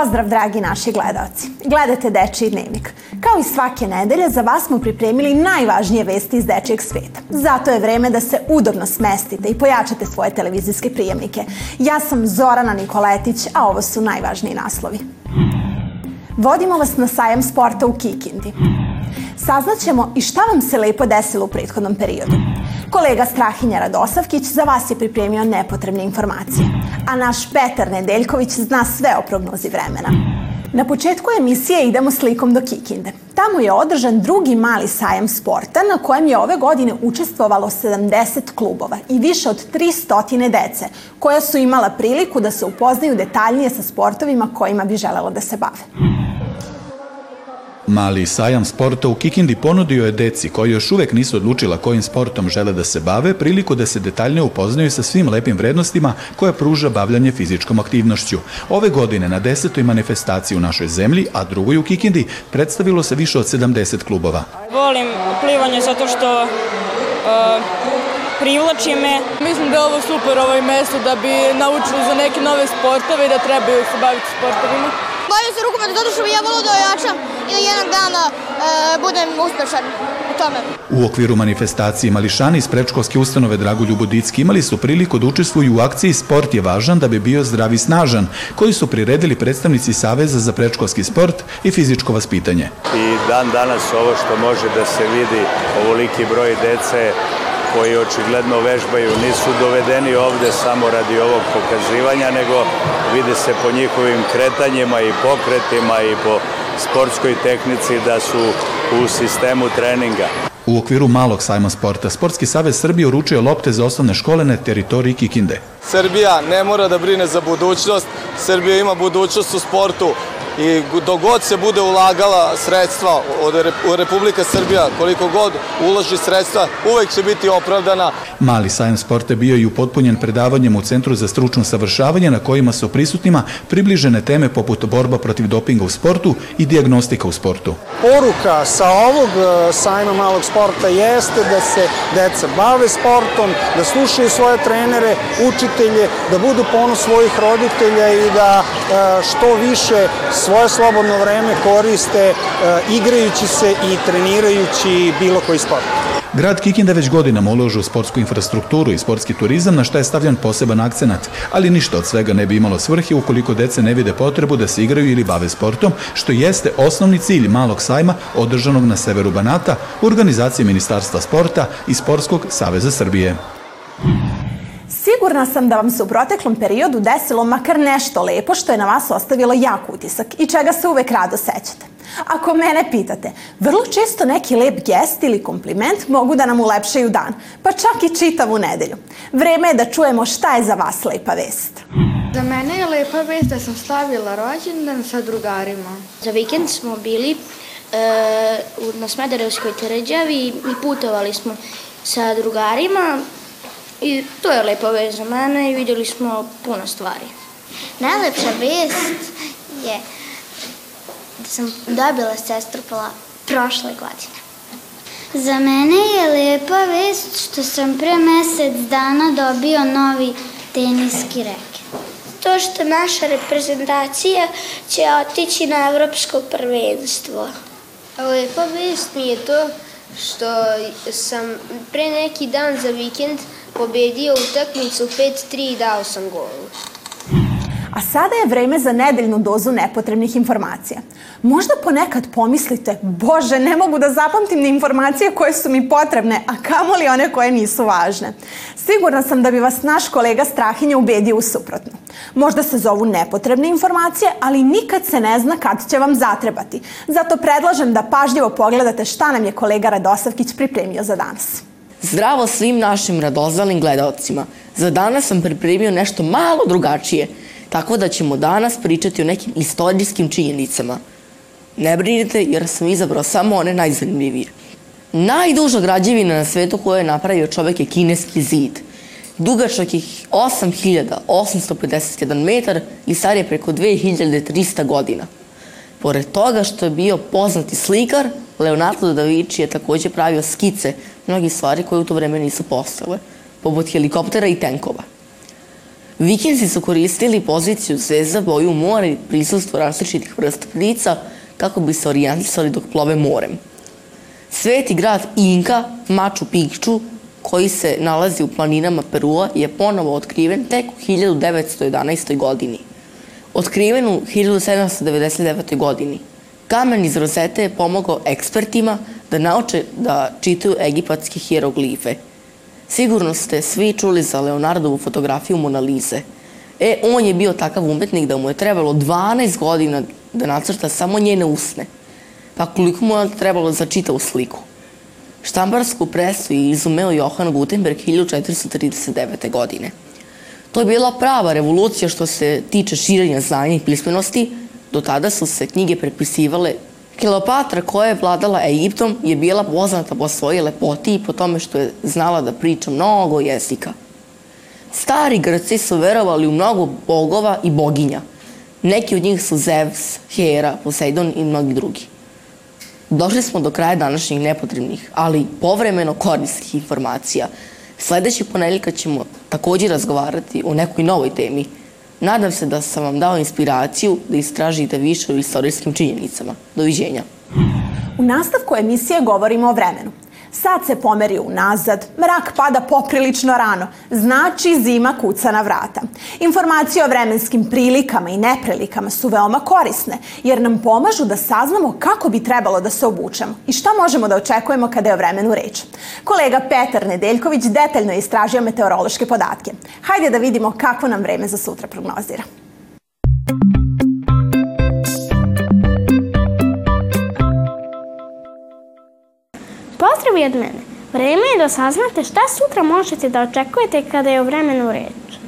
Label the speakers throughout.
Speaker 1: Pozdrav dragi naši gledalci. Gledate Dečiji dnevnik. Kao i svake nedelje, za vas smo pripremili najvažnije vesti iz dečijeg sveta. Zato je vreme da se udobno smestite i pojačate svoje televizijske prijemnike. Ja sam Zorana Nikoletić, a ovo su najvažniji naslovi. Vodimo vas na sajam sporta u Kikindi. Saznaćemo i šta vam se lepo desilo u prethodnom periodu. Kolega Strahinja Radosavkić za vas je pripremio nepotrebne informacije, a naš Petar Nedeljković zna sve o prognozi vremena. Na početku emisije idemo slikom do Kikinde. Tamo je održan drugi mali sajam sporta na kojem je ove godine učestvovalo 70 klubova i više od 300 dece koja su imala priliku da se upoznaju detaljnije sa sportovima kojima bi želelo da se bave.
Speaker 2: Mali sajam sporta u Kikindi ponudio je deci koji još uvek nisu odlučila kojim sportom žele da se bave priliku da se detaljnije upoznaju sa svim lepim vrednostima koje pruža bavljanje fizičkom aktivnošću. Ove godine na desetoj manifestaciji u našoj zemlji, a drugoj u Kikindi, predstavilo se više od 70 klubova.
Speaker 3: Volim plivanje zato što uh, privlači me.
Speaker 4: Mislim da je ovo super ovaj mesto da bi naučili za neke nove sportove i da trebaju se baviti sportovima.
Speaker 5: Bavim se rukometom zato što bi ja volio da ojačam i da jednog dana e, budem uspešan u tome.
Speaker 2: U okviru manifestacije mališani iz prečkolske ustanove Dragoljub Dicki imali su priliku da učestvuju u akciji Sport je važan da bi bio zdrav i snažan, koji su priredili predstavnici Saveza za prečkolski sport i fizičko vaspitanje.
Speaker 6: I dan danas ovo što može da se vidi, ovoliki broj dece koji očigledno vežbaju nisu dovedeni ovde samo radi ovog pokazivanja, nego vide se po njihovim kretanjima i pokretima i po sportskoj tehnici da su u sistemu treninga.
Speaker 2: U okviru malog sajma sporta, Sportski savez Srbije uručuje lopte za osnovne škole na teritoriji Kikinde.
Speaker 7: Srbija ne mora da brine za budućnost, Srbija ima budućnost u sportu i dogod se bude ulagala sredstva od Republika Srbija, koliko god uloži sredstva, uvek će biti opravdana.
Speaker 2: Mali sajam sporta bio i upotpunjen predavanjem u Centru za stručno savršavanje na kojima su prisutnima približene teme poput borba protiv dopinga u sportu i diagnostika u sportu.
Speaker 8: Poruka sa ovog e, sajma malog sporta jeste da se deca bave sportom, da slušaju svoje trenere, učitelje, da budu ponos svojih roditelja i da e, što više svoje slobodno vreme koriste e, igrajući se i trenirajući bilo koji sport.
Speaker 2: Grad Kikinda već godinama uložu u sportsku infrastrukturu i sportski turizam na šta je stavljan poseban akcenat, ali ništa od svega ne bi imalo svrhe ukoliko dece ne vide potrebu da se igraju ili bave sportom, što jeste osnovni cilj malog sajma održanog na severu Banata u organizaciji Ministarstva sporta i Sportskog saveza Srbije.
Speaker 1: Sigurna sam da vam se u proteklom periodu desilo makar nešto lepo što je na vas ostavilo jak utisak i čega se uvek rado sećate. Ako mene pitate, vrlo često neki lep gest ili kompliment mogu da nam ulepšaju dan, pa čak i čitavu nedelju. Vreme je da čujemo šta je za vas lepa vest.
Speaker 9: Za mene je lepa vest da sam slavila rođendan sa drugarima.
Speaker 10: Za vikend smo bili e, na Smederevskoj tvrđavi i putovali smo sa drugarima I to je lepa vest za mene i vidjeli smo puno stvari.
Speaker 11: Najlepša vest je da sam dobila sestru prošle godine.
Speaker 12: Za mene je lepa vest što sam pre mesec dana dobio novi teniski reket.
Speaker 13: To što naša reprezentacija će otići na evropsko prvenstvo.
Speaker 14: Lepa vest mi je to što sam pre neki dan za vikend pobedio utakmicu 5-3 i dao sam gol.
Speaker 1: A sada je vreme za nedeljnu dozu nepotrebnih informacija. Možda ponekad pomislite, bože, ne mogu da zapamtim ni informacije koje su mi potrebne, a kamoli one koje nisu važne. Sigurna sam da bi vas naš kolega Strahinja ubedio u suprotno. Možda se zovu nepotrebne informacije, ali nikad se ne zna kad će vam zatrebati. Zato predlažem da pažljivo pogledate šta nam je kolega Radosavkić pripremio za danas.
Speaker 15: Zdravo svim našim radozalim gledalcima. Za danas sam pripremio nešto malo drugačije, tako da ćemo danas pričati o nekim istorijskim činjenicama. Ne brinite jer sam izabrao samo one najzanimljivije. Najduža građevina na svetu koju je napravio čovek je kineski zid. Dugačak je 8851 metar i star je preko 2300 godina. Pored toga što je bio poznati slikar, Leonardo da Vinci je takođe pravio skice mnogih stvari koje u to vreme nisu postale, poput helikoptera i tenkova. Vikinzi su koristili poziciju zvezda, boju mora i prisustvo različitih vrsta ptica kako bi se orijentisali dok plove morem. Sveti grad Inka, Machu Picchu, koji se nalazi u planinama Perua, je ponovo otkriven tek u 1911. godini. Otkriven u 1799. godini. Kamen iz rozete je pomogao ekspertima da nauče da čitaju egipatske hieroglife. Sigurno ste svi čuli za Leonardovu fotografiju Mona Lise. E, on je bio takav umetnik da mu je trebalo 12 godina da nacrta samo njene usne. Pa koliko mu je trebalo za čitavu sliku? Štambarsku presu je izumeo Johan Gutenberg 1439. godine. To je bila prava revolucija što se tiče širenja znanja i pismenosti. Do tada su se knjige prepisivale Kleopatra koja je vladala Egiptom je bila poznata po svojoj lepoti i po tome što je znala da priča mnogo jezika. Stari Grci su verovali u mnogo bogova i boginja. Neki od njih su Zeus, Hera, Poseidon i mnogi drugi. Došli smo do kraja današnjih nepotrebnih, ali povremeno korisnih informacija. Sledećeg ponedeljka ćemo takođe razgovarati o nekoj novoj temi. Nadam se da sam vam dao inspiraciju da istražite više o istorijskim činjenicama. Doviđenja.
Speaker 1: U nastavku emisije govorimo o vremenu. Sad se pomeri unazad, mrak pada poprilično rano, znači zima kuca na vrata. Informacije o vremenskim prilikama i neprilikama su veoma korisne, jer nam pomažu da saznamo kako bi trebalo da se obučemo i šta možemo da očekujemo kada je o vremenu reč. Kolega Petar Nedeljković detaljno je istražio meteorološke podatke. Hajde da vidimo kako nam vreme za sutra prognozira.
Speaker 16: Pozdrav i od mene. Vreme je da saznate šta sutra možete da očekujete kada je o vremenu reč.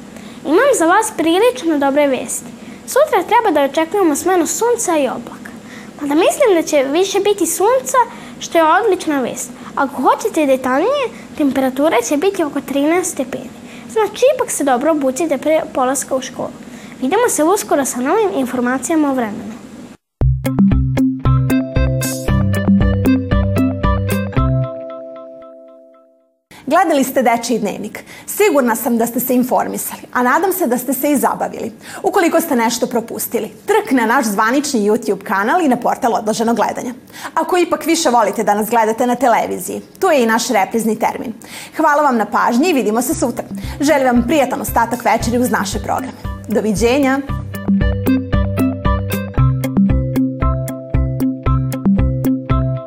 Speaker 16: Imam za vas prilično dobre vesti. Sutra treba da očekujemo smenu sunca i oblaka. Mada mislim da će više biti sunca, što je odlična vest. Ako hoćete detaljnije, temperatura će biti oko 13 stepeni. Znači, ipak se dobro obucite pre polaska u školu. Vidimo se uskoro sa novim informacijama o vremenu.
Speaker 1: Gledali ste Dečiji dnevnik. Sigurna sam da ste se informisali, a nadam se da ste se i zabavili. Ukoliko ste nešto propustili, trk na naš zvanični YouTube kanal i na portal odloženog gledanja. Ako ipak više volite da nas gledate na televiziji, tu je i naš reprizni termin. Hvala vam na pažnji i vidimo se sutra. Želim vam prijatan ostatak večeri uz naše programe. Doviđenja!